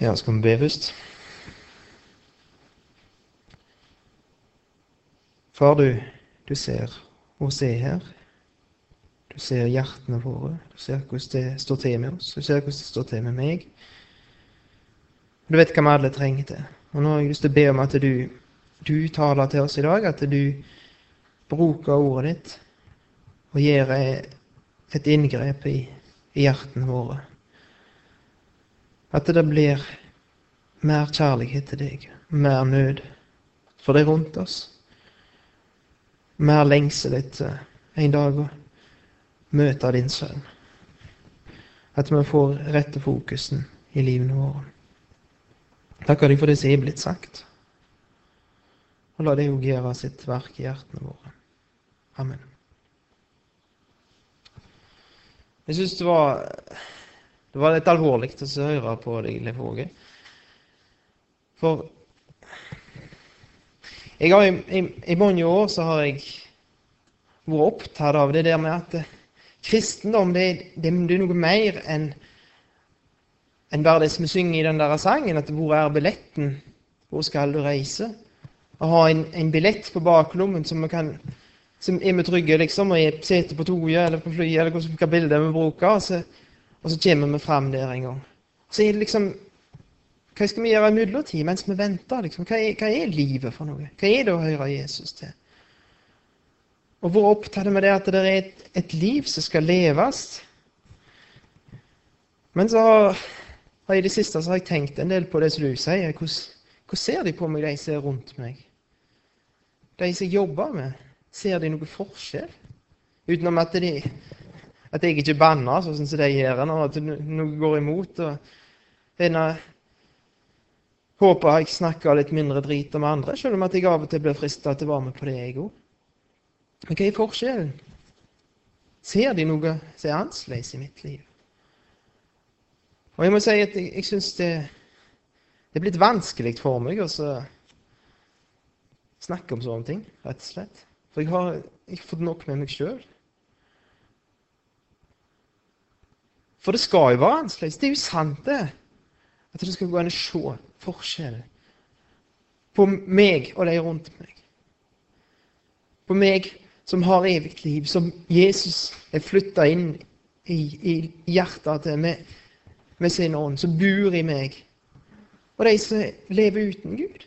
Ja, skal vi be først? Far, du, du ser oss er her. Du ser hjertene våre. Du ser hvordan det står til med oss. Du ser hvordan det står til med meg. Du vet hva vi alle trenger til. Og nå har jeg lyst til å be om at du, du taler til oss i dag, at du bruker ordet ditt og gjør et inngrep i, i hjertene våre. At det blir mer kjærlighet til deg, mer nød for de rundt oss. Mer lengsel etter en dag å møte din sønn. At vi får rette fokusen i livene våre. Takker deg for det som er blitt sagt. Og la det òg gjøre sitt verk i hjertene våre. Amen. Jeg syns det var det var litt alvorlig å høre på deg, Leif Åge. For jeg har i, i, mange år så har jeg vært opptatt av det der med at kristendom det, det, det er noe mer enn enn bare det som vi synger i den der sangen, at hvor er billetten? Hvor skal du reise? Å ha en, en billett på baklommen som kan som er vi trygge, liksom, og er sete på toget eller på flyet, eller hvilket bilde vi bruker, så, og så kommer vi fram der en gang. Så er det liksom Hva skal vi gjøre i midlertid mens vi venter? Liksom? Hva, er, hva, er, livet for noe? Hva er det å høre Jesus til? Og hvor opptatt er vi det at det er et, et, liv som skal leves? Men så har, jeg i det siste har jeg tenkt en del på det som du sier. Hvordan, hvordan ser de på meg, de som er rundt meg? De som jeg jobber med? Ser de noe forskjell? Utenom at, de, at jeg ikke banner sånn som de gjør nå, at noe går imot. og en av Håper jeg snakker litt mindre drit om andre, selv om at jeg av og til blir frista til å være med på det, jeg òg. Men hva er forskjellen? Ser de noe som er annerledes i mitt liv? Og jeg må si at jeg, jeg syns det, det, er blitt vanskelig for meg å snakke om sånne ting, rett og slett. For jeg har ikke fått nok med meg sjøl. For det skal jo være annerledes. Det er jo sant, det. At det skal gå an å se forskjellen på meg og de rundt meg. På meg som har evig liv, som Jesus er flytta inn i, i hjertet til med, med sin ånd, som bor i meg. Og de som lever uten Gud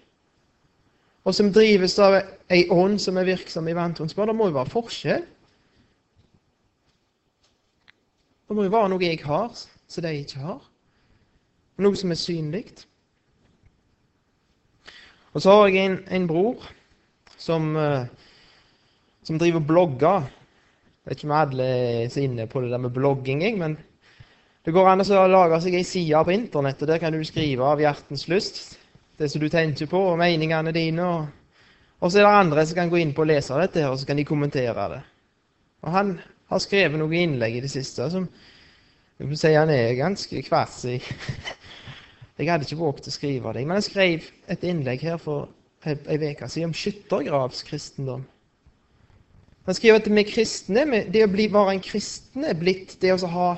og som drives av ei ånd som er virksom i vantronsbarn. Det må jo være forskjell. Det må jo være noe jeg har som de ikke har. Noe som er synlig. Og så har jeg en, en bror som, uh, som driver blogger. Jeg vet ikke om alle er inne på det der med blogging, men det går an å lage seg ei side på internett, og der kan du skrive av hjertens lyst det som du tenker på, og meningene dine. Og, og, så er det andre som kan gå inn på og lese dette, og så kan de kommentere det. Og Han har skrevet noen innlegg i det siste som jeg må si han er ganske kvass i. Jeg hadde ikke våget å skrive det, men jeg skrev et innlegg her for ei uke siden om skyttergravskristendom. Han skriver at vi kristne, det å bli, være en kristen er blitt det å ha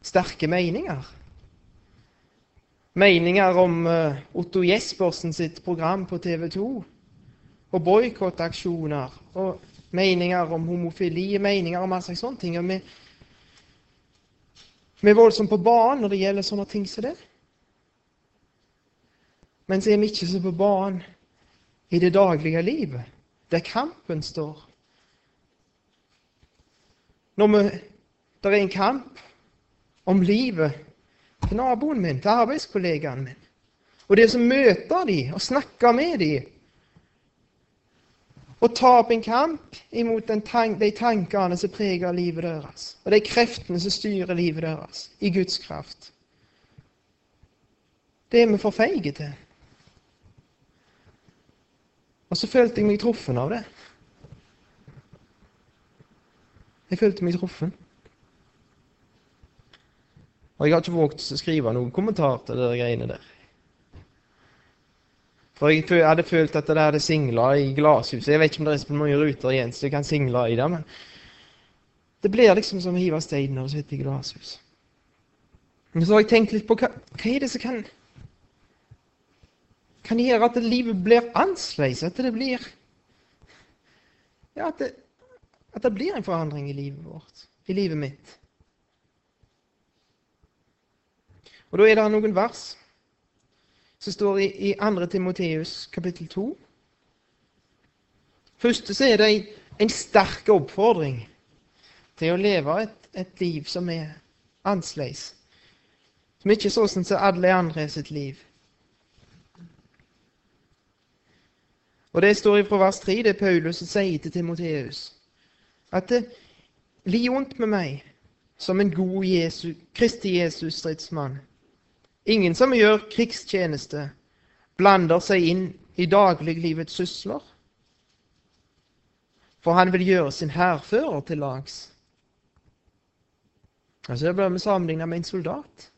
sterke meninger meninger om eh, Otto Jespersen sitt program på TV 2, og boikottaksjoner, meninger om homofili, meninger om masse sånne ting. Og vi, vi er voldsomt på banen når det gjelder sånne ting som det. Men så er vi ikke så på banen i det daglige livet, der kampen står. Når vi, det er en kamp om livet til naboen min, til arbeidskollegaen min. Og det som møter dem og snakker med dem og ta opp en kamp imot tank, de tankene som preger livet deres, og de kreftene som styrer livet deres, i Guds kraft. Det er vi for feige til. Og så følte jeg meg truffen av det. Jeg følte meg truffen. Og jeg har ikke våget å skrive noen kommentar til de greiene der. For jeg hadde følt at det hadde singla i glasshuset. Jeg vet ikke om det er så mange ruter igjen så jeg kan single i det, men det blir liksom som å hive stein når du sitter i glasshus. Men så har jeg tenkt litt på hva, hva er det som kan kan gjøre at livet blir annerledes, at det blir ja, at det, at det blir en forandring i livet vårt, i livet mitt. Og Da er det noen vers som står i, i 2. Timoteus kapittel 2. Først så er det en, sterk oppfordring til å leve et, et liv som er annerledes. Som ikke er sånn som alle andre sitt liv. Og Det står fra vers 3, det er Paulus som sier til Timoteus at det li ondt med meg som en god Jesus, Kristi Jesus stridsmann. Ingen som gjør krigstjeneste, blander seg inn i dagliglivets sysler. For han vil gjøre sin hærfører til lags. Altså, Det blir vi sammenligne med en soldat.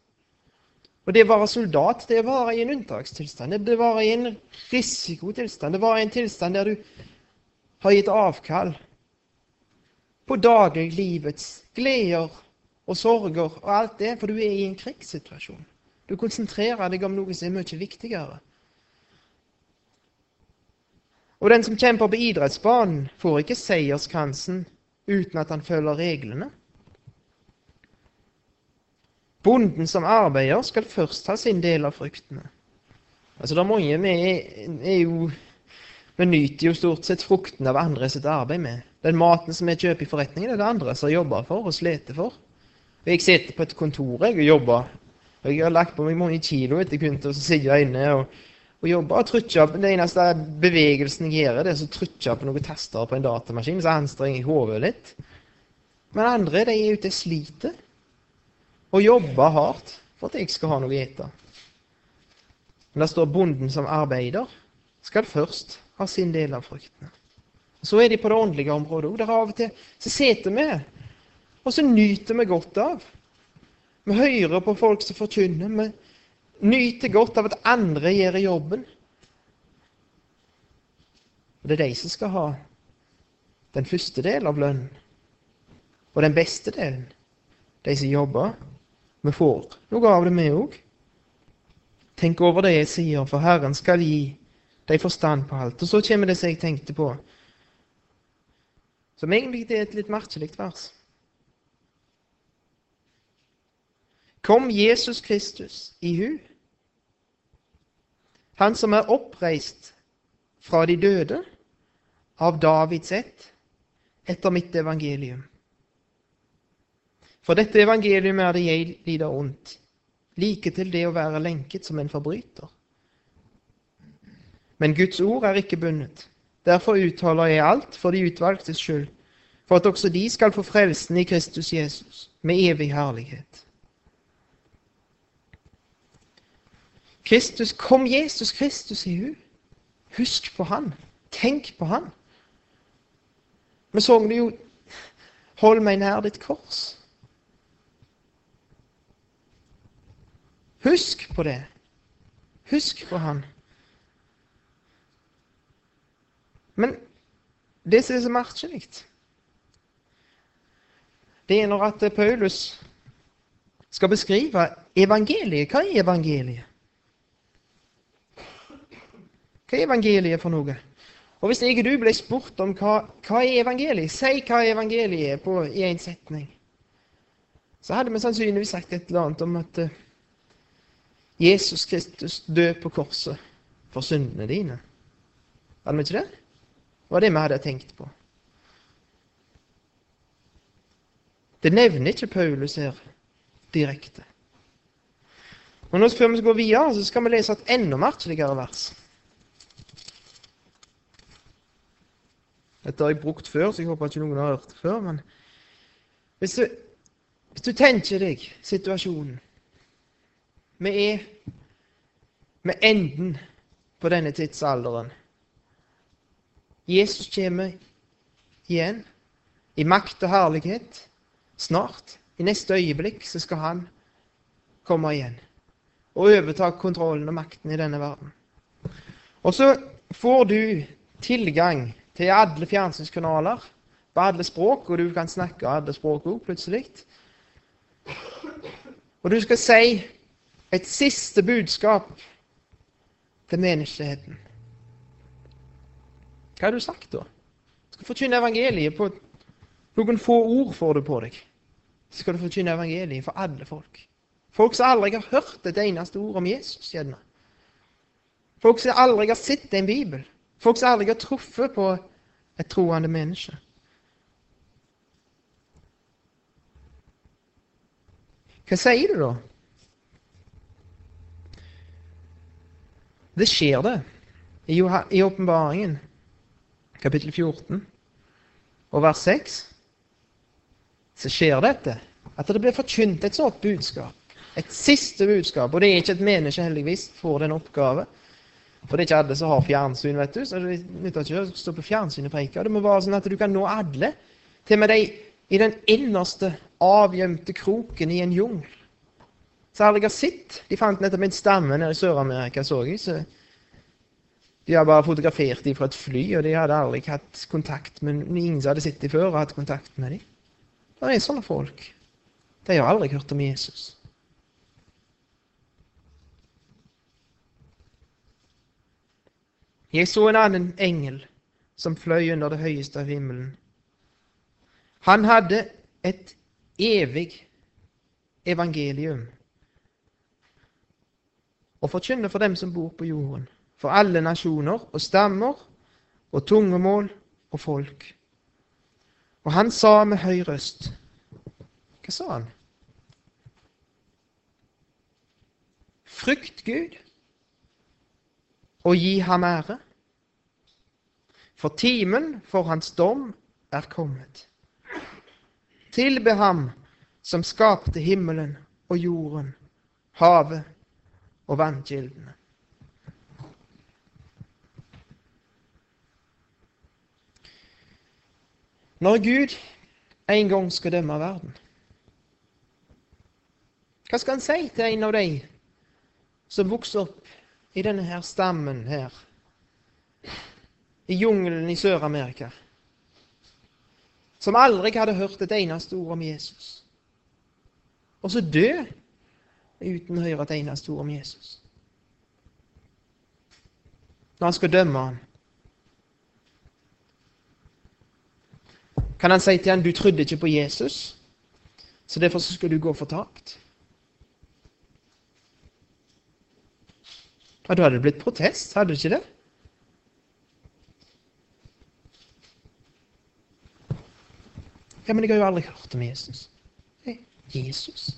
Og det å være soldat, det varer i en unntakstilstand. Det varer i en risikotilstand. Det varer i en tilstand der du har gitt avkall på dagliglivets gleder og sorger og alt det, for du er i en krigssituasjon. Du konsentrerer deg om noe som er mye viktigere. Og den som kjemper på idrettsbanen, får ikke seierskransen uten at han følger reglene. Bonden som arbeider, skal først ha sin del av fruktene. Altså, det er mange vi er, er jo Vi nyter jo stort sett fruktene av andre sitt arbeid med. Den maten som vi kjøper i forretningen, er det andre som jobber for og sliter for. Jeg sitter på et kontor jeg, og jobber. Jeg har lagt på meg mange kilo etter jeg begynte å sitte inne og, og jobbe. og trykke opp, Den eneste bevegelsen jeg gjør, det er å trykke på noen taster på en datamaskin. Så anstrenger jeg hodet litt. Men andre de er ute og sliter og jobber hardt for at jeg skal ha noe å ete. Men det står bonden som arbeider, skal først ha sin del av fruktene. Så er de på det åndelige området òg. Der av og til så sitter vi, og så nyter vi godt av. Vi hører på folk som forkynner. Vi nyter godt av at andre gjør jobben. Og Det er de som skal ha den første delen av lønnen. Og den beste delen. De som jobber vi får noe av det, vi òg. Tenk over det jeg sier, for Herren skal gi deg forstand på alt. Og så kommer det som jeg tenkte på, som egentlig er et litt merkelig vers. Kom Jesus Kristus i hu, han som er oppreist fra de døde, av Davids ett, etter mitt evangelium. For dette evangelium er det jeg lider ondt, like til det å være lenket som en forbryter. Men Guds ord er ikke bundet. Derfor uttaler jeg alt for de utvalgtes skyld, for at også de skal få frelsen i Kristus Jesus, med evig herlighet. Kristus, Kom Jesus Kristus i hu. Husk på Han. Tenk på Han. Vi så det jo Hold meg nær ditt kors. Husk på det. Husk på han. Men det som er så merkelig, det er når at Paulus skal beskrive evangeliet. Hva er evangeliet? Hva er evangeliet for noe? Og Hvis og du ble spurt om hva, hva er evangeliet, si hva evangeliet er på, i en setning, så hadde vi sannsynligvis sagt et eller annet om at Jesus Kristus død på korset for syndene dine. Hadde vi ikke det? Det var det vi hadde tenkt på. Det nevner ikke Paulus her direkte. Og nå Før vi går videre, så skal vi lese et enda merkeligere vers. Dette har jeg brukt før, så jeg håper ikke noen har hørt det før. Men hvis du, hvis du tenker deg situasjonen vi er med enden på denne tidsalderen. Jesus kommer igjen i makt og herlighet snart. I neste øyeblikk så skal han komme igjen og overta kontrollen og makten i denne verden. Og så får du tilgang til alle fjernsynskanaler på alle språk, og du kan snakke alle språk òg plutselig. Og du skal si et siste budskap til menneskeheten. Hva har du sagt da? Du skal forkynne evangeliet på noen få ord får du på deg. Så skal du forkynne evangeliet for alle folk. Folk som aldri har hørt et eneste ord om Jesus. gjerne. Folk som aldri har sett en bibel. Folk som aldri har truffet på et troende menneske. Hva sier du da? Det skjer, det. I åpenbaringen, kapittel 14 og vers 6, så skjer dette. At det blir forkynt et sånt budskap. Et siste budskap. Og det er ikke et menneske, heldigvis, får den oppgave. For det er ikke alle som har fjernsyn, vet du. Så det nytter ikke å stå på fjernsynet og preike. Det må være sånn at du kan nå alle. Til og med de i den innerste, avgjemte kroken i en jungel. Så har sett. De fant nettopp en stamme nede i Sør-Amerika, så jeg. Så de har bare fotografert dem fra et fly, og de hadde aldri hatt kontakt med ingen som hadde sett dem før og hatt kontakt med dem. Det er sånne folk. De har aldri hørt om Jesus. Jeg så en annen engel som fløy under det høyeste av himmelen. Han hadde et evig evangelium å forkynne for dem som bor på jorden, for alle nasjoner og stammer og tungemål og folk. Og han sa med høy røst Hva sa han? Frykt Gud og gi ham ære. For timen for hans dom er kommet. Tilbe ham som skapte himmelen og jorden, havet og vannkildene. Når Gud en gang skal dømme verden, hva skal han si til en av de som vokser opp i denne her stammen her, i jungelen i Sør-Amerika, som aldri hadde hørt et eneste ord om Jesus, og så dø uten å høre et eneste ord om Jesus. Når han skal dømme ham. Kan han si til ham du trodde ikke på Jesus, så derfor skal du gå fortapt? Ja, da hadde det blitt protest, hadde det ikke det? Ja, men jeg har jo aldri hørt om Jesus. Hey, Jesus?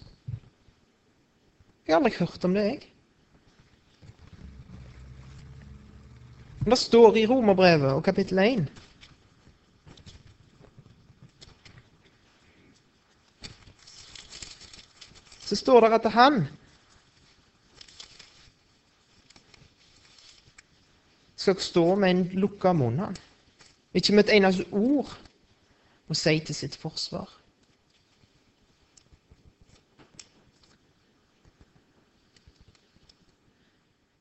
Jeg har aldri hørt om det, jeg. Men det står i Romerbrevet og kapittel 1 Så står det at han skal stå med en lukka munn, han. Ikke med et eneste ord å si til sitt forsvar.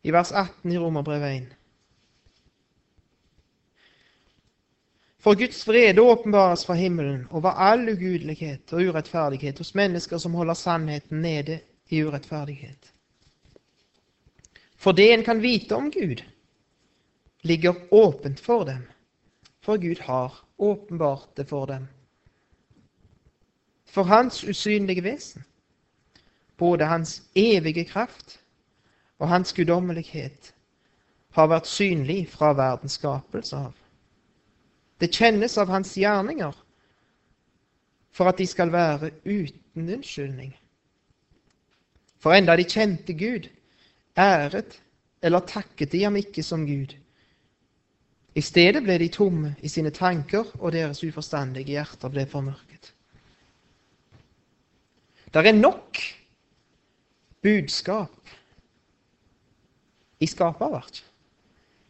I vers 18 i Romerbrevet 1. For Guds vrede åpenbares fra himmelen over all ugudelighet og urettferdighet hos mennesker som holder sannheten nede i urettferdighet. For det en kan vite om Gud, ligger åpent for dem, for Gud har åpenbart det for dem. For Hans usynlige vesen, både Hans evige kraft og Hans guddommelighet, har vært synlig fra verdens skapelse av. Det kjennes av Hans gjerninger for at de skal være uten unnskyldning. For enda de kjente Gud, æret eller takket de ham ikke som Gud, i stedet ble de tomme i sine tanker, og deres uforstandige hjerter ble formørket. Der er nok budskap i skaperverket.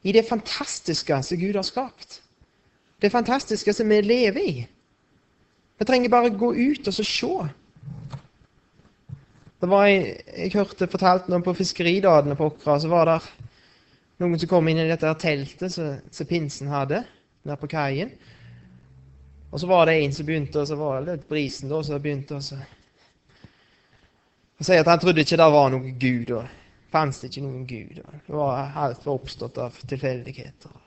I det fantastiske som Gud har skapt. Det fantastiske som vi lever i. Vi trenger bare gå ut og så se. Det var jeg, jeg hørte fortalt noe på fiskeridagene på Åkra, så var der noen som kom inn i dette teltet som pinsen hadde, der på kaien. Og så var det en som begynte, og så var det litt brisen da, som begynte å si at han trodde ikke det var noen Gud. Og fantes det ikke noen Gud. Det var, alt var oppstått av tilfeldigheter.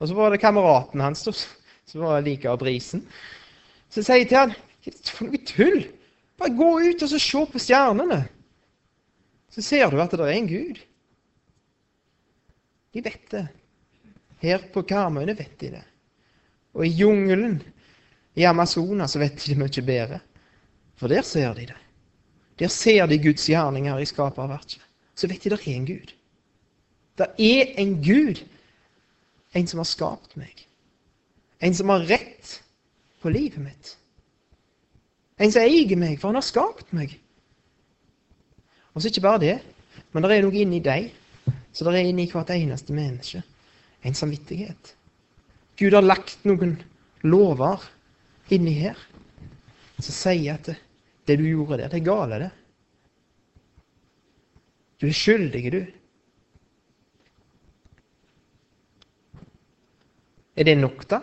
Og så var det kameraten hans som var like av brisen. Så jeg sier til han For noe tull! Bare gå ut og så se på stjernene. Så ser du at det er en Gud. De vet det. Her på Karmøyene vet de det. Og i jungelen, i Amazonas, så vet de det mye bedre. For der ser de det. Der ser de Guds gjerninger i skaperverket. Så vet de det er en Gud. Det er en Gud, en som har skapt meg. En som har rett på livet mitt. En som eier meg, for han har skapt meg. Og så ikke bare det, men det er noe inni deg, så det er inni hvert eneste menneske. En samvittighet. Gud har lagt noen lover inni her som sier at det, du gjorde der, det er gale, det. Du er skyldig, du. Er det nok, da?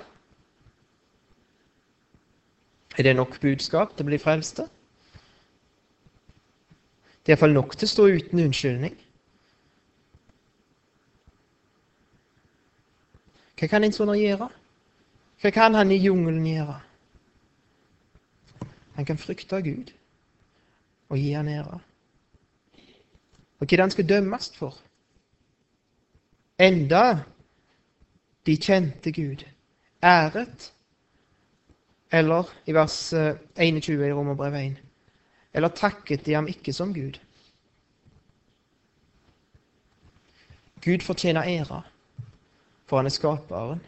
Er det nok budskap til å bli frelste? Det er iallfall nok til å stå uten unnskyldning. Hva kan en sånn gjøre? Hva kan han i jungelen gjøre? Han kan frykte Gud og gi han ære. Og hva er det han skal dømmes for? Enda de kjente Gud, æret eller i vers 21 eh, i Romerbrevet 1 Eller takket de ham ikke som Gud? Gud fortjener ære, for han er skaperen.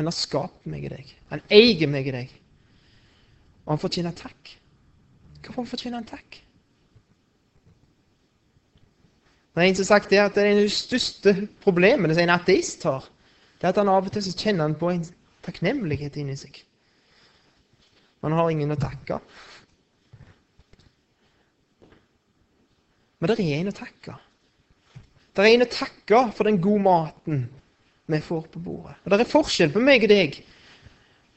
Han har skapt meg i deg. Han eier meg i deg. Og han fortjener takk. Hvorfor fortjener han takk? Det er en som har sagt det at det er det største problemet en ateist har, det er at han av og til kjenner han på en takknemlighet inni seg. Man har ingen å takke. Men det er en å takke. Det er en å takke for den gode maten vi får på bordet. Og Det er forskjell på meg og deg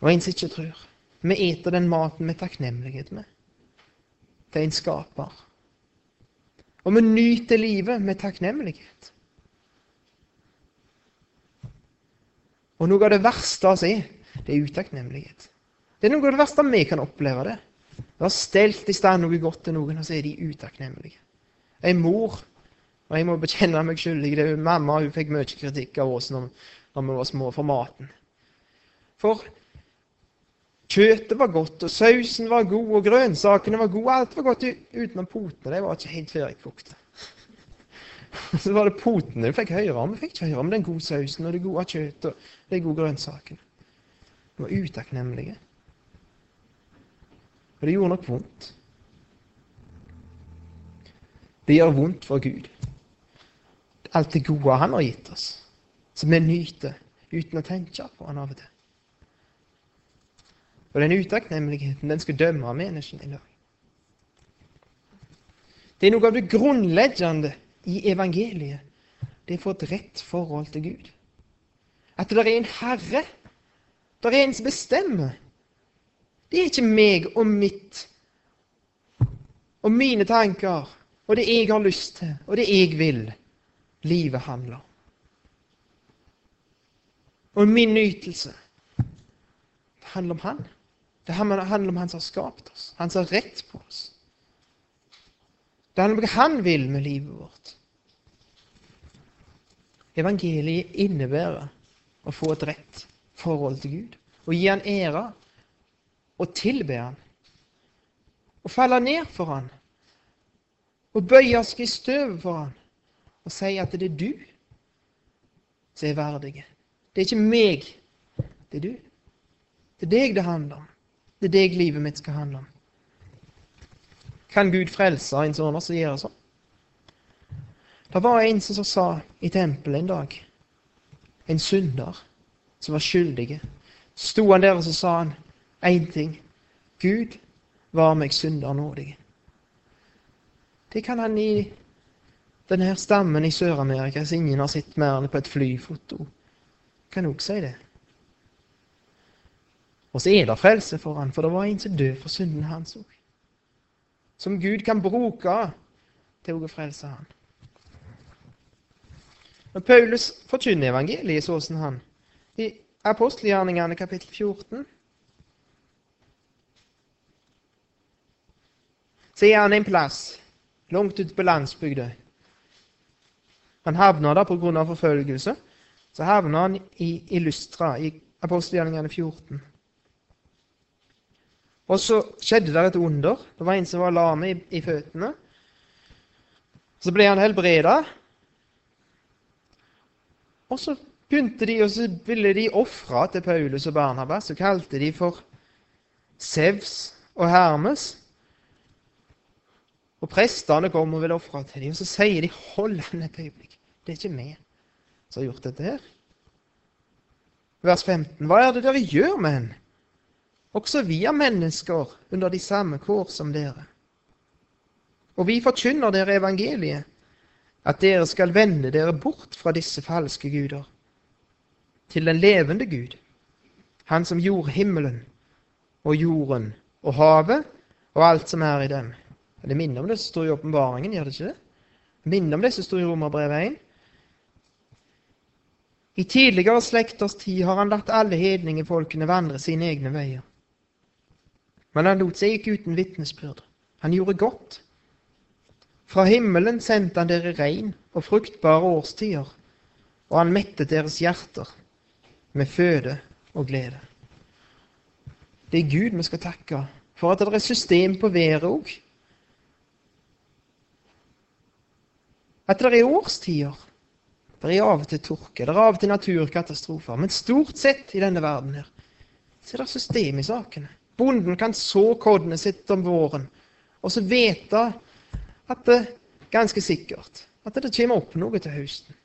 og en som ikke tror. Vi eter den maten med takknemlighet med. Det er en skaper. Og vi nyter livet med takknemlighet. Og noe av det verste av seg, det er utakknemlighet. Det er noe av det verste vi kan oppleve. det. Vi har stelt i stand noe godt til noen, og så er de utakknemlige. En mor og jeg må bekjenne meg skyldig. det er Mamma hun fikk mye kritikk av oss når, når vi var små, for maten. For kjøttet var godt, og sausen var god, og grønnsakene var gode. Alt var godt utenom potene. De var ikke helt ferdigkokte. Så var det potene vi fikk høre om. Vi fikk ikke høre om den gode sausen og det gode kjøttet og de gode grønnsakene. De var utakknemlige. Og det gjorde nok vondt. Det gjør vondt for Gud. Alt det gode Han har gitt oss, som vi nyter uten å tenke på Han av og til. Og den utakknemligheten, den skal dømme menneskene i dag. Det er noe av det grunnleggende i evangeliet. Det er å få et rett forhold til Gud. At det er en Herre. Det er en som bestemmer. Det er ikke meg og mitt og mine tanker og det jeg har lyst til, og det jeg vil, livet handler om. Og min nytelse. Det handler om Han. Det handler om Han som har skapt oss, Han som har rett på oss. Det handler om hva Han vil med livet vårt. Evangeliet innebærer å få et rett forhold til Gud Å gi Han ære og tilbe Han. Å falle ned for Han. Og bøye seg i støvet for Han. Og si at det er du som er verdig. Det er ikke meg, det er du. Det er deg det handler om. Det er deg livet mitt skal handle om. Kan Gud frelse en sånn som gjør sånn? Det var en som sa i tempelet en dag, en synder som var skyldig. Sto han der og så sa han én ting. Gud var meg synder nådig. Det kan han i denne stammen i Sør-Amerika som ingen har sett mer enn på et flyfoto. Kan òg si det. Og så er det frelse for han, for det var en som døde for synden hans òg. Som Gud kan bruke til å frelse han. Når Paulus forkynner evangeliet, så som han i apostelgjerningene kapittel 14 Så er han en plass langt ute på landsbygda. Han havna der pga. forfølgelse. Så havna han i, i Lystra, i apostelgjerningene 14. Og så skjedde det et under. Det var en som var lame i, i føttene. Så ble han helbreda. Og så begynte de, og så ville de ofre til Paulus og Barnabas. Så kalte de for Sevs og Hermes. Og prestene kom og ville ofre til dem, og så sier de 'hold an et øyeblikk'. Det er ikke vi som har gjort dette her. Vers 15. Hva er det dere gjør med henne? Også vi er mennesker under de samme kår som dere. Og vi forkynner dere evangeliet, at dere skal vende dere bort fra disse falske guder, til den levende Gud, Han som gjorde himmelen og jorden og havet og alt som er i dem. Det minner om det som står i åpenbaringen, gjør det ikke det? Minner om det som står i Romerbrevet 1. I tidligere slekters tid har han latt alle hedningefolkene vandre sine egne veier. Men han lot seg ikke uten vitnesbyrd. Han gjorde godt. Fra himmelen sendte han dere regn og fruktbare årstider, og han mettet deres hjerter med føde og glede. Det er Gud vi skal takke for at det er system på været òg. At det er årstider. Det er av og til tørke, det er av og til naturkatastrofer. Men stort sett i denne verden her, så er det system i sakene. Bonden kan så kornet sitt om våren, og så vite at det ganske sikkert at det kommer opp noe til høsten.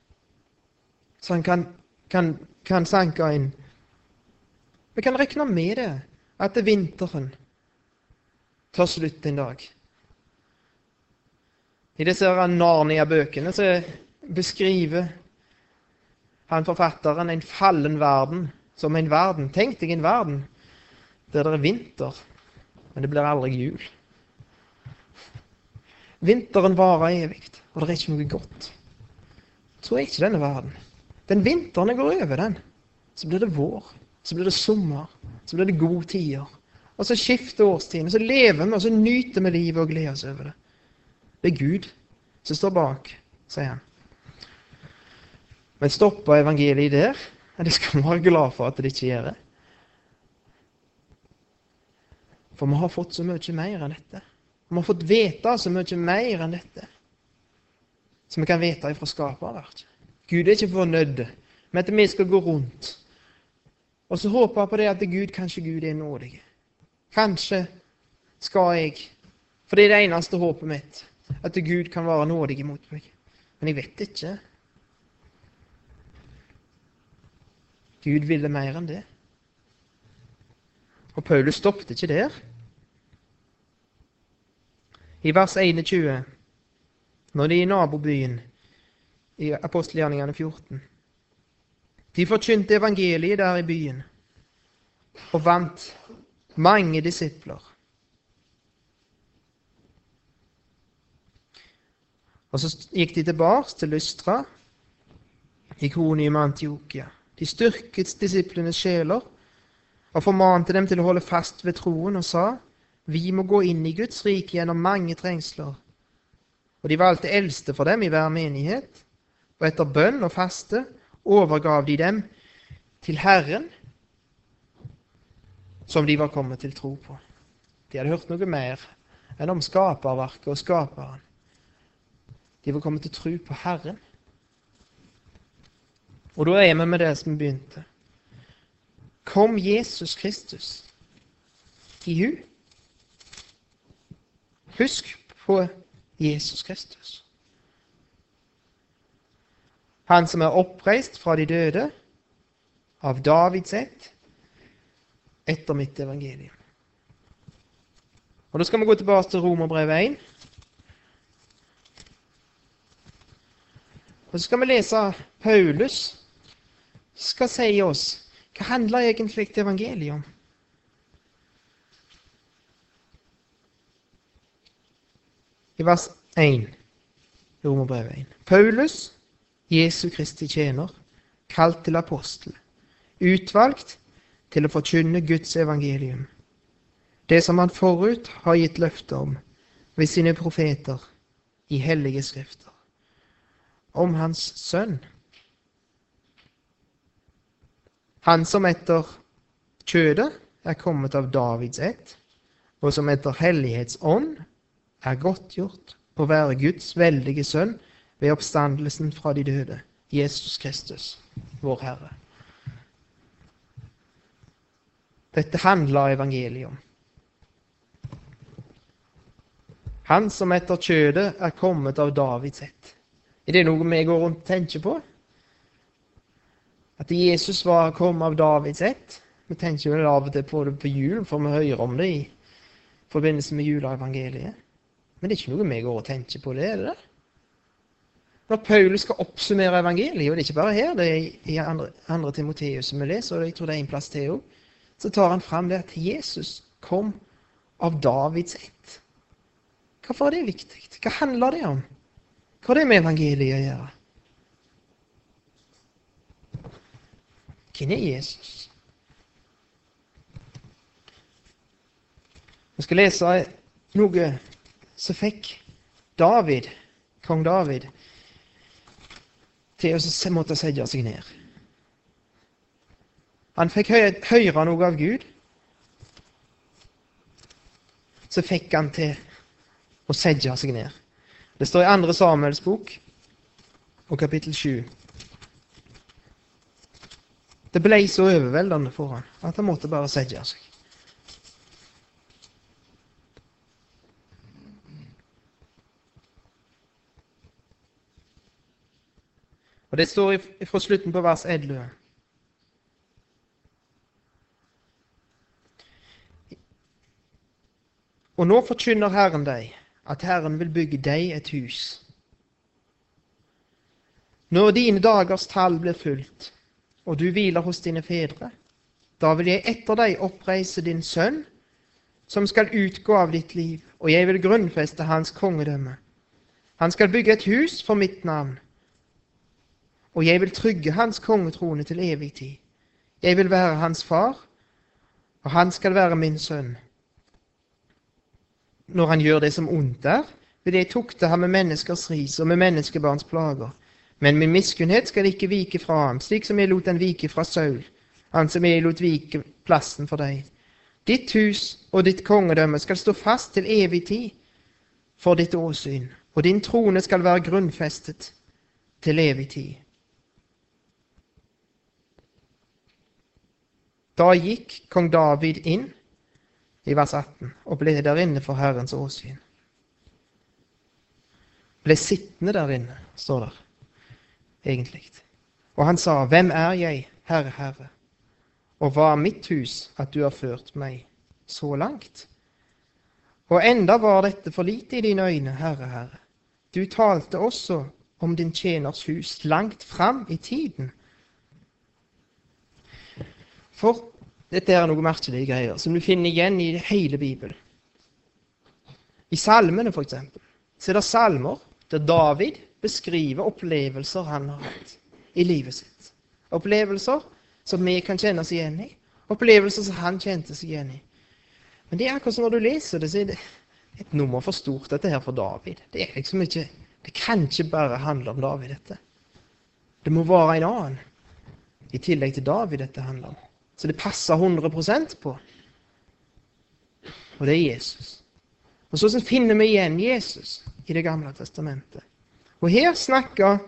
Så han kan, kan, kan sanke inn. Vi kan regne med det, at det vinteren tar slutt en dag. I disse Narnia-bøkene så beskriver han forfatteren en fallen verden som en verden. Tenk deg en verden der det er vinter, men det blir aldri jul. Vinteren varer evig, og det er ikke noe godt. Så er ikke denne verden. Den vinteren går over, den. Så blir det vår. Så blir det sommer. Så blir det gode tider. Og så skifter årstidene. Så lever vi, og så nyter vi livet og gleder oss over det. Det er Gud som står bak, sier han. Men stopper evangeliet der? Det skal vi være glad for at det ikke gjør. det. For vi har fått så mye mer enn dette. Vi har fått vite så mye mer enn dette som vi kan vite ifra skaperverket. Gud er ikke fornøyd med at vi skal gå rundt og så håpe på det at Gud, kanskje Gud er nådig. Kanskje skal jeg For det er det eneste håpet mitt, at Gud kan være nådig imot meg. Men jeg vet ikke. Gud ville mer enn det. Og Paulus stoppet ikke der i vers 21, når de i nabobyen i apostelgjerningene 14. De forkynte evangeliet der i byen og vant mange disipler. Og Så gikk de tilbake til Lystra, Ikonium Antiokia. De styrket disiplenes sjeler og formante dem til å holde fast ved troen og sa:" Vi må gå inn i Guds rike gjennom mange trengsler. Og de valgte eldste for dem i hver menighet, og etter bønn og faste overgav de dem til Herren, som de var kommet til tro på. De hadde hørt noe mer enn om skaperverket og skaperen. De var kommet til tro på Herren. Og da er vi med det som begynte. Kom Jesus Kristus i hu Husk på Jesus Kristus. Han som er oppreist fra de døde, av Davids ett, etter mitt evangelium. Og Da skal vi gå tilbake til Romerbrevet 1. Og så skal vi lese Paulus skal si oss hva handler egentlig evangeliet om. i vers 1 i Romerbrevet 1. Paulus, Jesu Kristi tjener, kalt til apostel, utvalgt til å forkynne Guds evangelium, det som han forut har gitt løfte om ved sine profeter i hellige skrifter, om hans sønn. Han som etter kjødet er kommet av Davids ett, og som etter hellighetsånd er godtgjort på å være Guds veldige sønn ved oppstandelsen fra de døde, Jesus Kristus, vår Herre. Dette handler evangeliet om. Han som etter kjødet er kommet av Davids ett. Er det noe vi går rundt og tenker på? At Jesus var kommet av Davids ett? Vi tenker vel av og til på det på jul, for vi hører om det i forbindelse med juleevangeliet. Men det er ikke noe vi går og tenker på, det er det det? Når Paulus skal oppsummere evangeliet, og det er ikke bare her, det er i andre, andre Timoteus som vi leser, og jeg tror det er en plass til òg, så tar han fram det at Jesus kom av Davids ett. Hvorfor er det viktig? Hva handler det om? Hva har det med evangeliet å gjøre? Hvem er Jesus? Vi skal lese noe som fikk David, kong David, til å måtte sette seg ned. Han fikk høre noe av Gud. Så fikk han til å sette seg ned. Det står i 2. Samuels bok og kapittel 7. Det ble så overveldende for han at han måtte bare sette seg. Og Det står fra slutten på vers 11. Og nå forkynner Herren deg at Herren vil bygge deg et hus. Når dine dagers tall blir fulgt, og du hviler hos dine fedre, da vil jeg etter deg oppreise din sønn, som skal utgå av ditt liv, og jeg vil grunnfeste hans kongedømme. Han skal bygge et hus for mitt navn og jeg vil trygge hans kongetrone til evig tid. Jeg vil være hans far, og han skal være min sønn. Når han gjør det som ondt er, vil jeg tukte ham med menneskers ris og med menneskebarns plager. Men min miskunnhet skal ikke vike fra ham, slik som jeg lot den vike fra Saul, han som jeg lot vike plassen for deg. Ditt hus og ditt kongedømme skal stå fast til evig tid for ditt åsyn, og din trone skal være grunnfestet til evig tid. Da gikk kong David inn i vers 18 og ble der inne for Herrens åsyn. Ble sittende der inne, står der egentlig. Og han sa, Hvem er jeg, Herre, Herre, og hva er mitt hus at du har ført meg så langt? Og enda var dette for lite i dine øyne, Herre, Herre. Du talte også om din tjeners hus langt fram i tiden. For dette er noe merkelige greier som du finner igjen i hele Bibelen. I salmene, f.eks., så er det salmer der David beskriver opplevelser han har hatt i livet sitt. Opplevelser som vi kan kjenne oss igjen i. Opplevelser som han kjente seg igjen i. Men det er akkurat som når du leser det, så er det et nummer for stort, dette her for David. Det er liksom ikke Det kan ikke bare handle om David, dette. Det må være en annen. I tillegg til David dette handler om. Så det passer 100 på. Og det er Jesus. Og så finner vi igjen Jesus i Det gamle testamentet. Og her snakker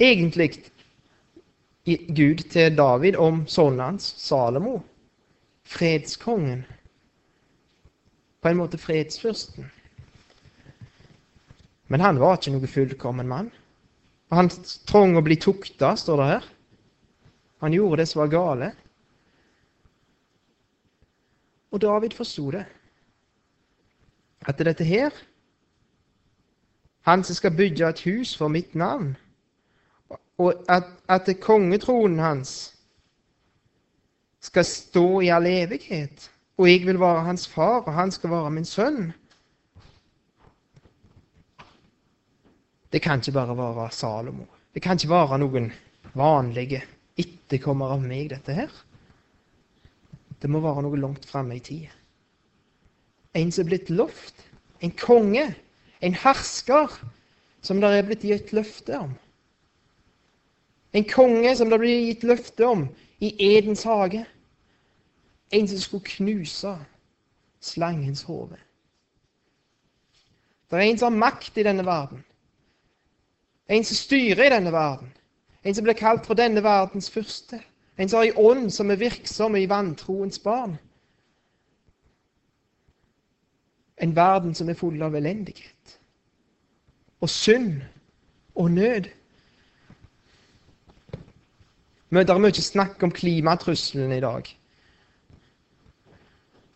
egentlig Gud til David om sønnen hans, Salomo, fredskongen. På en måte fredsfyrsten. Men han var ikke noe fullkommen mann. Han trong å bli tukta, står det her. Han gjorde det som var gale. Og David forsto det. At dette her Han som skal bygge et hus for mitt navn, og at, at kongetronen hans skal stå i all evighet, og jeg vil være hans far, og han skal være min sønn. Det kan ikke bare være Salomo. Det kan ikke være noen vanlige etterkommere av meg, dette her. Det må være noe langt framme i tid. En som er blitt lovt. En konge. En hersker som det er blitt gitt løfte om. En konge som det blir gitt løfte om i Edens hage. En som skulle knuse slangens hode. Det er en som har makt i denne verden. En som styrer i denne verden. En som blir kalt for denne verdens første. En som har en ånd som er virksom i vantroens barn. En verden som er full av elendighet og synd og nød. Det er mye snakk om klimatrusselen i dag.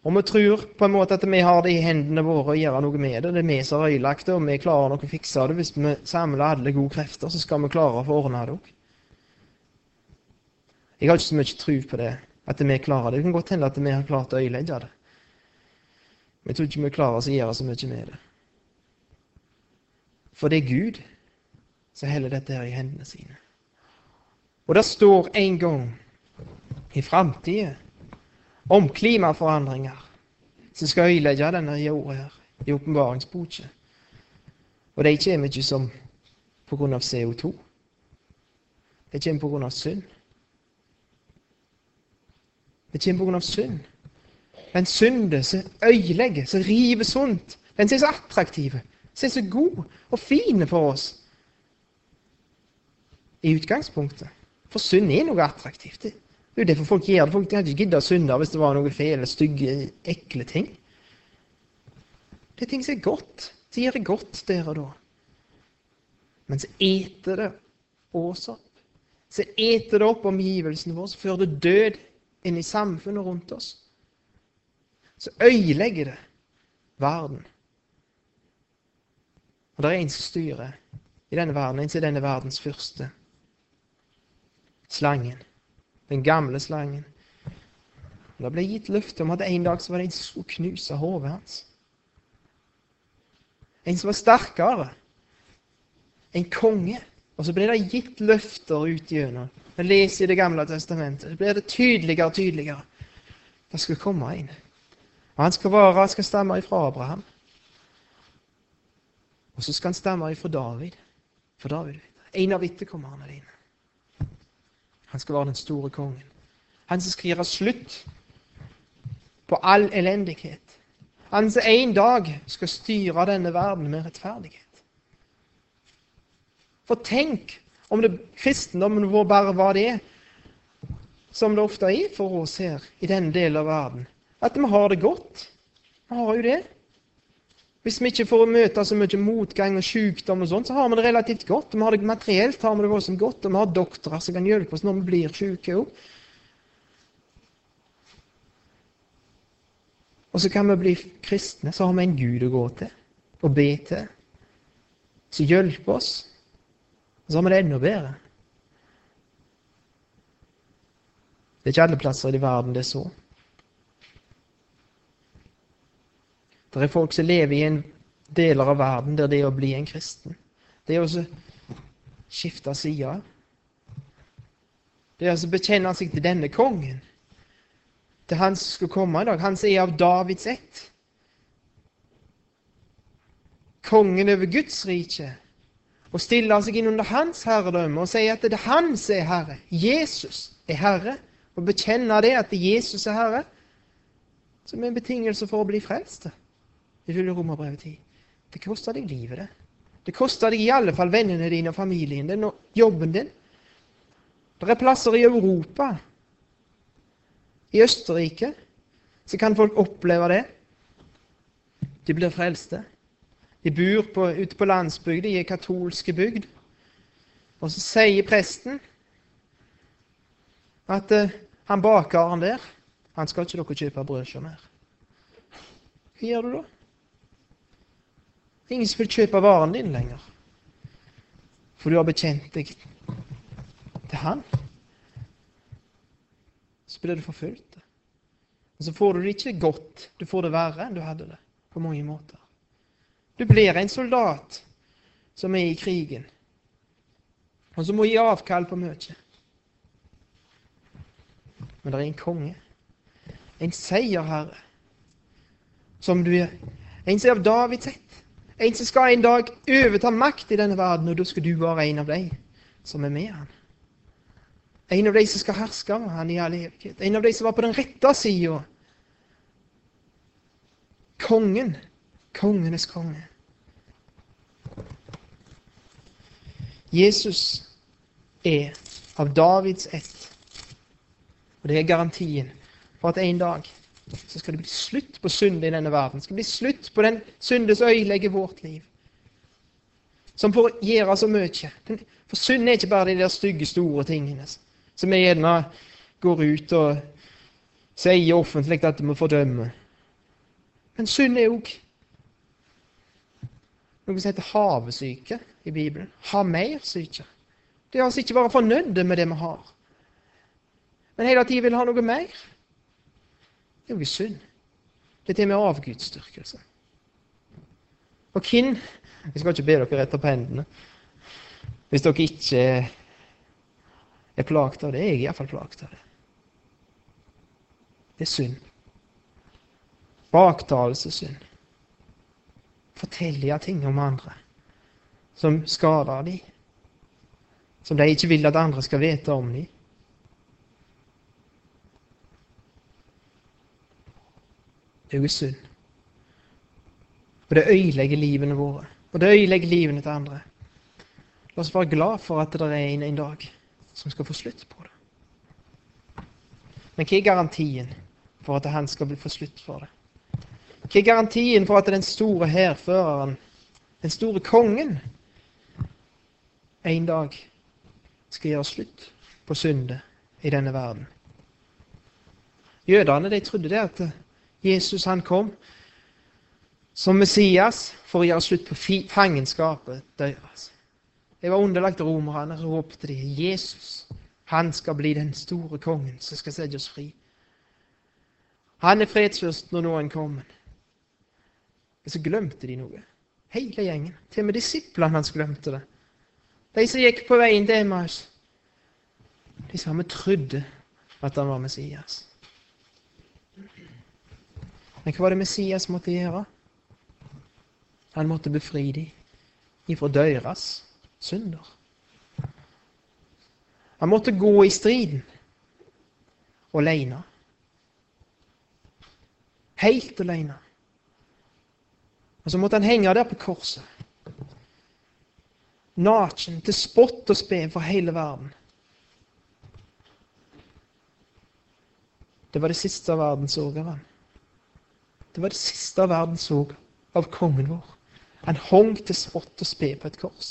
Og vi tror på en måte at vi har det i hendene våre å gjøre noe med det. Det er vi som har ødelagt det, og vi klarer nok å fikse det. Hvis vi samler alle gode krefter, så skal vi klare å få ordna det òg. Jeg har ikke så mye tro på det, at vi klarer det. Det kan godt hende at vi har klart å ødelegge det. Jeg tror ikke vi klarer å gjøre så mye med det. For det er Gud som heller dette her i hendene sine. Og det står en gang i framtida om klimaforandringer som skal ødelegge denne jorda her i åpenbaringsboka. Og de kommer ikke som av CO2. De kommer av synd. Det kommer av synd. Den synde som ødelegger, som river sunt. Den som er så attraktiv, som er så god og fin for oss i utgangspunktet. For synd er noe attraktivt. Det er jo derfor folk gjør det. Folk hadde ikke giddet å synde hvis det var noe feil, stygge, ekle ting. Det er ting som er godt. Som gjør det godt der og da. Men så eter det oss opp. Så eter det opp omgivelsene våre, så fører det død inn i samfunnet rundt oss. Så øyelegger det verden. Og det er en som styrer i denne verden, en som er denne verdens første slangen. Den gamle slangen. Det ble gitt løfte om at en dag så var det en som skulle knuse hodet hans. En som var sterkere. En konge. Og så ble det gitt løfter ut gjennom. Vi leser i Det gamle testamentet. Så blir det tydeligere og tydeligere. Det skulle komme en. Og han skal være, han skal stamme ifra Abraham. Og så skal han stamme ifra David. For David, en av etterkommerne dine. Han skal være den store kongen. Han som skal gjøre slutt på all elendighet. Han som en dag skal styre denne verden med rettferdighet. For tenk om det kristendommen vår bare var det som det ofte er for oss her i denne delen av verden. At vi har det godt. Vi har jo det. Hvis vi ikke får møte så mye motgang og sykdom, og sånt, så har vi det relativt godt. Vi har det materielt har vi det voldsomt godt, og vi har doktorer som kan hjelpe oss når vi blir syke òg. Og så kan vi bli kristne. Så har vi en Gud å gå til og be til, som hjelper oss. Og så har vi det enda bedre. Det er ikke alle plasser i verden det er så. Det er folk som lever i en deler av verden der det å bli en kristen, det er å skifte side. Det er å bekjenne seg til denne kongen, til han som skal komme i dag. Han som er av Davids ett. Kongen over Guds rike. Og stiller seg inn under hans herredømme og sier at det er han som er herre. Jesus er herre. Og bekjenne det at Jesus er herre, som er en betingelse for å bli frelst ifølge Romerbrevet 10. Det koster deg livet, det. Det koster deg i alle fall vennene dine og familien din og jobben din. Det er plasser i Europa, i Østerrike, så kan folk oppleve det. De blir frelste. De bor på, ute på landsbygda, i ei katolske bygd. Og så sier presten at uh, han bakeren der, han skal ikke dere kjøpe brødskiver mer. Hva gjør du da? Det er ingen som vil kjøpe varen din lenger. For du har bekjent deg til Han. Så blir du forfulgt. Og så får du det ikke godt. Du får det verre enn du hadde det på mange måter. Du blir en soldat som er i krigen. og som må gi avkall på mye. Men det er en konge, en seierherre, som du er. En som er av Davids ett. En som skal en dag overta makt i denne verden, og da skal du være en av dem som er med han. En av de som skal herske over han i all evighet. En av de som var på den rette sida. Kongen. Kongenes konge. Jesus er av Davids ett. Og det er garantien for at en dag så skal det bli slutt på synd i denne verden. Det skal bli slutt på den synd som ødelegger vårt liv. Som får gjøre så mye. For synd er ikke bare de der stygge, store tingene som vi gjerne går ut og sier offentlig at vi fordømmer. Men synd er òg noe som heter havesyke i Bibelen. Ha mer syke. Det er altså ikke være fornøyde med det vi har, men hele tiden vil ha noe mer. Det er jo synd. Det er det med avgudsdyrkelse. Og hvem Jeg skal ikke be dere rette opp hendene hvis dere ikke er plaget av det. Jeg er iallfall plaget av det. Det er synd. Baktalelsessynd. Fortelle ting om andre som skader dem. Som de ikke vil at andre skal vite om dem. Det er synd. Og det øyelegger livene våre. Og det øyelegger livene til andre. La oss være glad for at det er en, en dag som skal få slutt på det. Men hva er garantien for at han skal få slutt for det? Hva er garantien for at den store hærføreren, den store kongen, en dag skal gjøre slutt på syndet i denne verden? Jødene de trodde det at Jesus han kom som Messias for å gjøre slutt på fangenskapet deres. Det var underlagt romerne, og ropte de Jesus, han skal bli den store kongen som skal sette oss fri. Han er fredsfyrst når noen kommer. Men så glemte de noe. Hele gjengen. Til og med disiplene hans glemte det. De som gikk på veien til Emmaus. De samme trodde at han var Messias. Men hva var det Messias måtte gjøre? Han måtte befri dem ifra deres synder. Han måtte gå i striden alene. Helt alene. Og så måtte han henge der på korset. Naken, til spott og spe for hele verden. Det var det siste verden så av han. Det var det siste verden så av kongen vår. Han hong til spott og spe på et kors.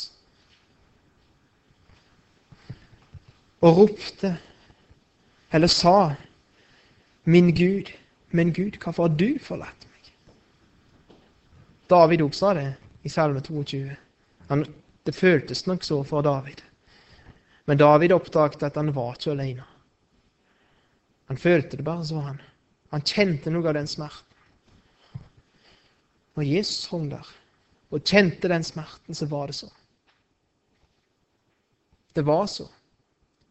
Og ropte, eller sa, Min Gud, min Gud, hvorfor har du forlatt meg? David òg sa det i Salme 22. Han, det føltes nok så for David. Men David oppdaget at han var ikke alene. Han følte det bare så, han. Han kjente noe av den smerten. Når Jesus hang der og kjente den smerten, så var det så. Det var så.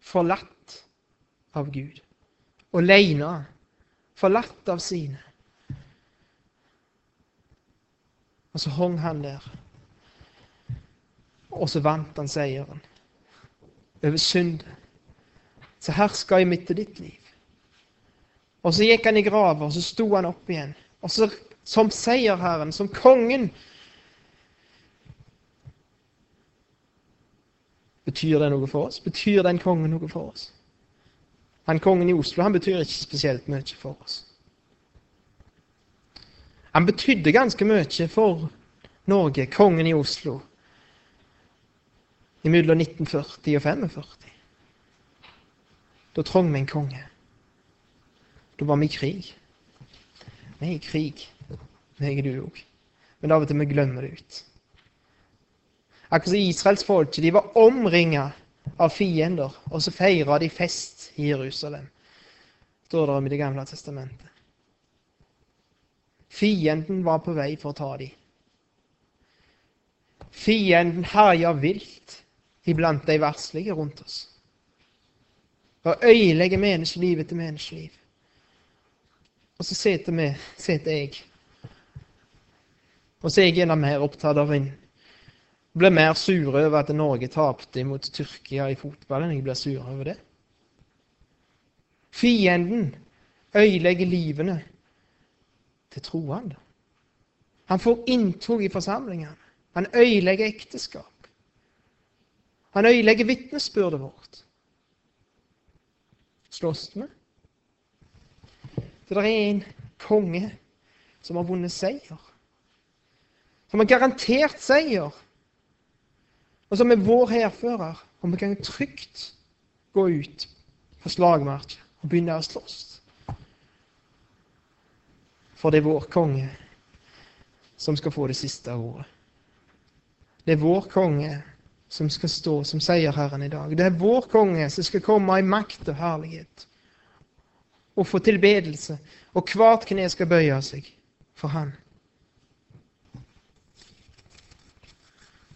Forlatt av Gud. Aleine. Forlatt av sine. Og så hang han der. Og så vant han seieren over synden som herska i midt i ditt liv. Og så gikk han i grava, og så sto han opp igjen. Og så som seierherren, som kongen. Betyr det noe for oss? Betyr den kongen noe for oss? Han kongen i Oslo han betyr ikke spesielt mye for oss. Han betydde ganske mye for Norge, kongen i Oslo, mellom 1940 og 45. Da trong vi en konge. Da var vi i krig. Vi er i krig meg du òg. Men av og til vi glemmer det ut. Akkurat som israelsfolket. De var omringa av fiender, og så feira de fest i Jerusalem, står det om i Det gamle testamentet. Fienden var på vei for å ta dem. Fienden herja vilt iblant de verslige rundt oss. Og ødelegger menneskeliv etter menneskeliv. Og så sitter vi, sitter jeg. Og så er jeg enda mer opptatt av en Blir mer sur over at Norge tapte mot Tyrkia i fotball enn jeg blir sur over det. Fienden ødelegger livene til troende. Han får inntog i forsamlingene. Han ødelegger ekteskap. Han ødelegger vitnesbyrdet vårt. Slåss vi? For det er en konge som har vunnet seier. Som har garantert seier. Og som er vår hærfører. Og vi kan trygt gå ut på slagmark og begynne å slåss. For det er vår konge som skal få det siste ordet. Det er vår konge som skal stå som seierherren i dag. Det er vår konge som skal komme i makt og herlighet og få tilbedelse, og hvert kne skal bøye seg for Han.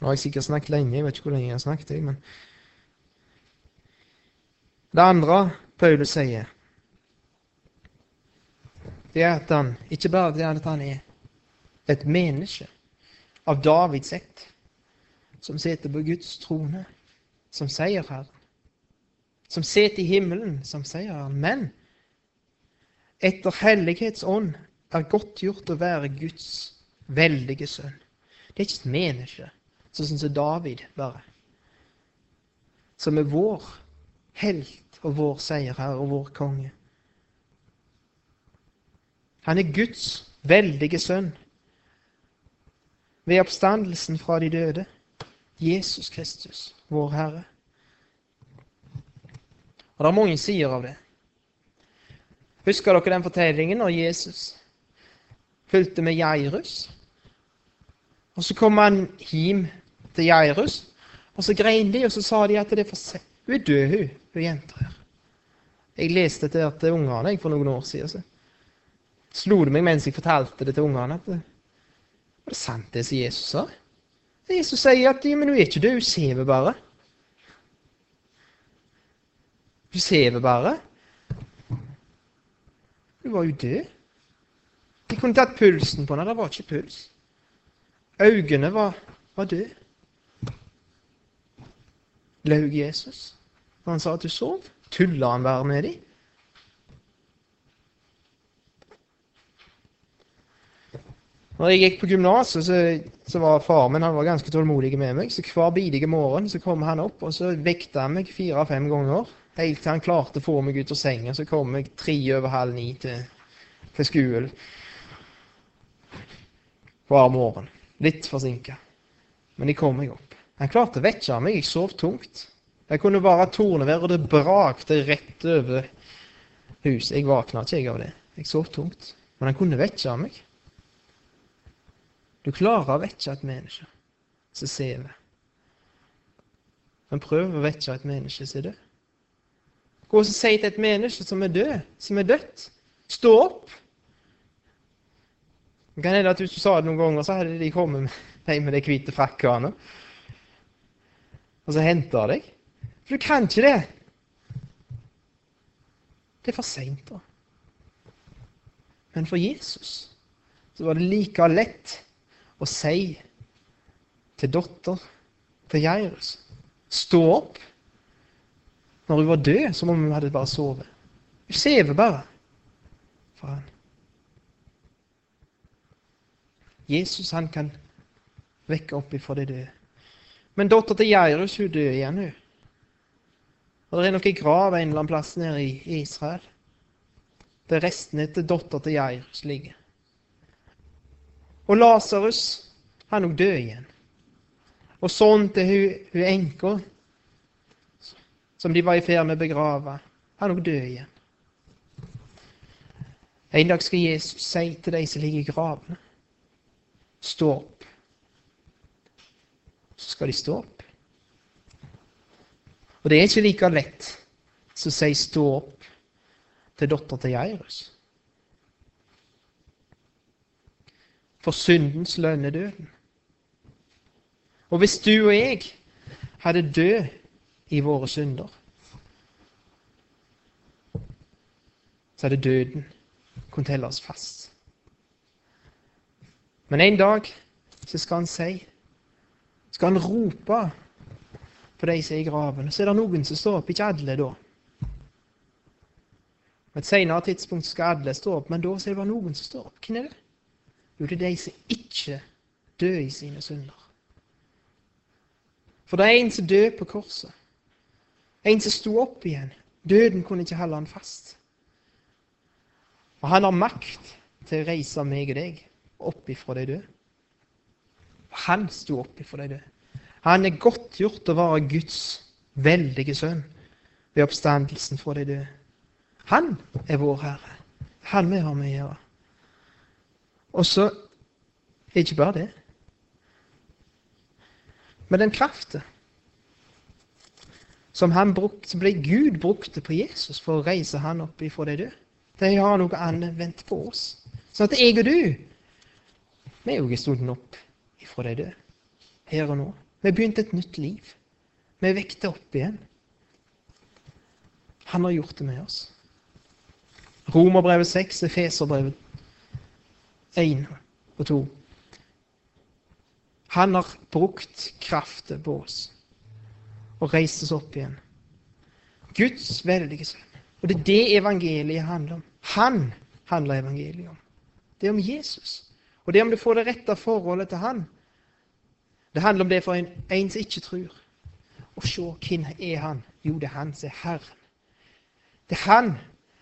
Nå har jeg sikkert snakket lenge, jeg vet ikke hvor lenge jeg har snakket. men Det andre Paulus sier, det er at han ikke bare det at han er et menneske av Davids ett, som sitter på Guds trone som sier Herren, som sitter i himmelen som sier Herren, men etter hellighetsånd er godtgjort å være Guds veldige sønn. Det er ikke et menneske, sånn som David bare, som er vår helt og vår seierherre og vår konge. Han er Guds veldige sønn ved oppstandelsen fra de døde. Jesus Kristus, vår Herre. Og Det er mange sider av det. Husker dere den fortellingen når Jesus fulgte med Jairus? Og Så kom han hjem til Jairus, og så grein de, og så sa de at det er for sent. Hun er død, hun, hun jenta her. Jeg leste det til ungene for noen år siden. Så slo det meg mens jeg fortalte det til ungene, at det, var det sant det som Jesus sa? Jesus sier at men hun er ikke død, hun sover bare. Hun sover bare. Hun var jo død. De kunne tatt pulsen på henne. Det var ikke puls. Øynene var, var døde. Laug Jesus når han sa at du sov? Tulla han bare med dem? Når jeg gikk på gymnaset, så, så, var far min han var ganske tålmodig med meg. Så hver bidige morgen så kom han opp, og så vekta han meg fire-fem ganger. Helt til han klarte å få meg ut av senga. Så kom jeg tre over halv ni til, til skolen hver morgen. Litt forsinka. Men jeg kom meg opp. Han klarte å vekke meg. Jeg sov tungt. Jeg kunne bare tornevær, og det brakte rett over huset. Jeg våkna ikke av det. Jeg sov tungt. Men han kunne vekke meg. Du klarer å vekke et menneske som sover. Men prøv å vekke et menneske som er død. Gå og si til et menneske som er død, som er dødt, stå opp. Det kan hende at hvis du sa det noen ganger, så hadde de kommet med, med de hvite frakkene og så hente deg. For du kan ikke det. Det er for seint, da. Men for Jesus så var det like lett å si til datter til Jairus Stå opp når hun var død, som om hun hadde bare sovet. Hun sover bare for han. Jesus han kan vekke opp ifra de døde. Men dattera til Jairus hun døde igjen, hun. Og Det er nok ei grav en eller annen plass nede i Israel der restene til dattera til Jairus ligger. Og Lasarus, han òg død igjen. Og sånn til hun, hun enka som de var i ferd med å begrave, han òg død igjen. En dag skal Jesus si til de som ligger i gravene, stå opp. Så skal de stå opp. Og det er ikke like lett som å si stå opp til dattera til Jairus. For syndens lønn er døden. Og hvis du og jeg hadde død i våre synder, så hadde døden kunnet telle oss fast. Men en dag så skal han si, skal han rope på de som er i graven. Så er det noen som står opp, ikke alle da. På et senere tidspunkt skal alle stå opp, men da er det bare noen som står opp. Hvem er det? Jo, det er de som ikke dør i sine synder. For det er en som døde på korset. En som sto opp igjen. Døden kunne ikke holde han fast. Og han har makt til å reise meg og deg opp ifra de døde. Han sto opp ifra de døde. Han er godtgjort å være Guds veldige sønn ved oppstandelsen fra de døde. Han er vår Herre. Han vi har med å gjøre. Og så ikke bare det. Men den kraften som, bruk, som ble Gud brukte på Jesus for å reise han opp ifra de døde, de har noe anvendt på oss. Sånn at jeg og du, vi er jo stått opp ifra de døde, her og nå. Vi har begynt et nytt liv. Vi vekta opp igjen. Han har gjort det med oss. Romerbrevet 6, Efeserbrevet 1 og 2. Han har brukt kraften på oss og reist oss opp igjen. Guds veldige sønn. Og det er det evangeliet handler om. Han handler evangeliet om. Det er om Jesus. Og det er om du får det rette forholdet til han. Det handler om det for en, en som ikke tror. Og se, hvem er han? Jo, det er han som er Herren. Det er han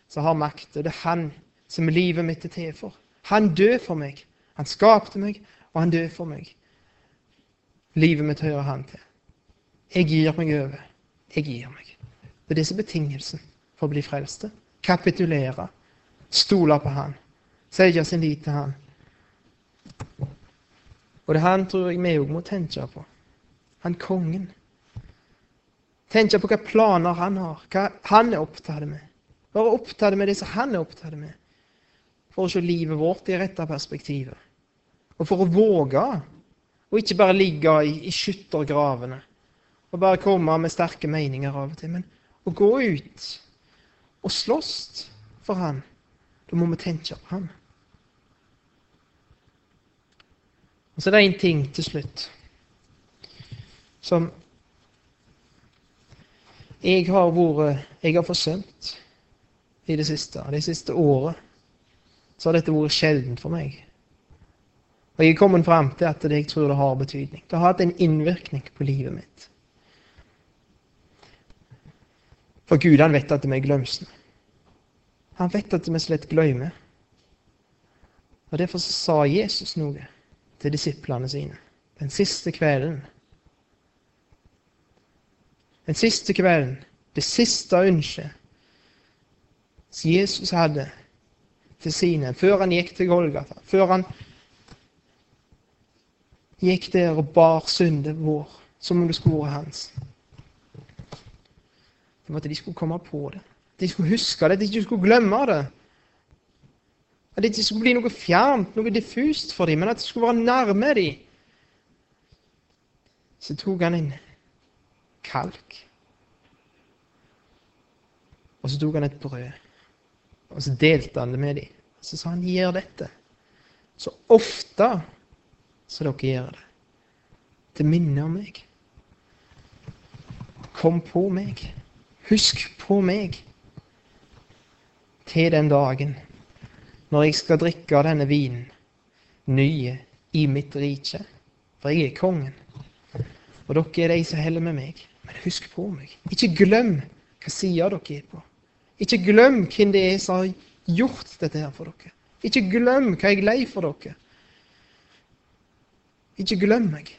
som har makt, og det er han som livet mitt er til for. Han døde for meg. Han skapte meg, og han døde for meg. Livet mitt hører han til. Jeg gir meg over. Jeg gir meg. Det er det som er betingelsen for å bli frelste. Kapitulere. Stole på Han. Selge sin lit til Han. Og det han tror jeg vi òg må tenke på. Han kongen. Tenke på hva planer han har, hva han er opptatt med. Være opptatt med det som han er opptatt med, for å se livet vårt i rette perspektivet. Og for å våge og ikke bare ligge i, i skyttergravene og bare komme med sterke meninger av og til. Men å gå ut og slåss for han, da må vi tenke på han. Og så er det én ting til slutt som jeg har vært Jeg har forsømt i det siste. Det siste året så har dette vært sjeldent for meg. Og jeg er kommet fram til at det jeg tror det har betydning. Det har hatt en innvirkning på livet mitt. For Gud han vet at vi er glemsne. Han vet at vi slett glemmer. Og Derfor sa Jesus noe til disiplene sine den siste kvelden. Den siste kvelden, det siste ønsket som Jesus hadde til sine før han gikk til Golgata, før han gikk der og bar synden vår som om det skulle være hans. Det var at de skulle komme på det. De skulle huske det, de skulle glemme det. At det ikke skulle bli noe fjernt, noe diffust for dem, men at det skulle være nærme dem. Så tok han en kalk. Og så tok han et brød. Og så delte han det med dem. Så sa han, 'Gjør dette.' Så ofte så dere gjør det. Det minner om meg. Kom på meg. Husk på meg til den dagen når jeg skal drikke av denne vinen, nye, i mitt rike. For jeg er kongen. Og dere er de som heller med meg. Men husk på meg. Ikke glem hva sida dere er på. Ikke glem hvem det er som har gjort dette her for dere. Ikke glem hva jeg lei for dere. Ikke glem meg.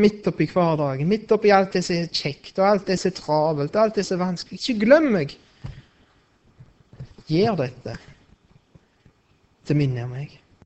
Midt oppi hverdagen, midt oppi alt det som er kjekt, og alt det som er travelt, og alt det som er vanskelig. Ikke glem meg. Gjør dette til minne om meg.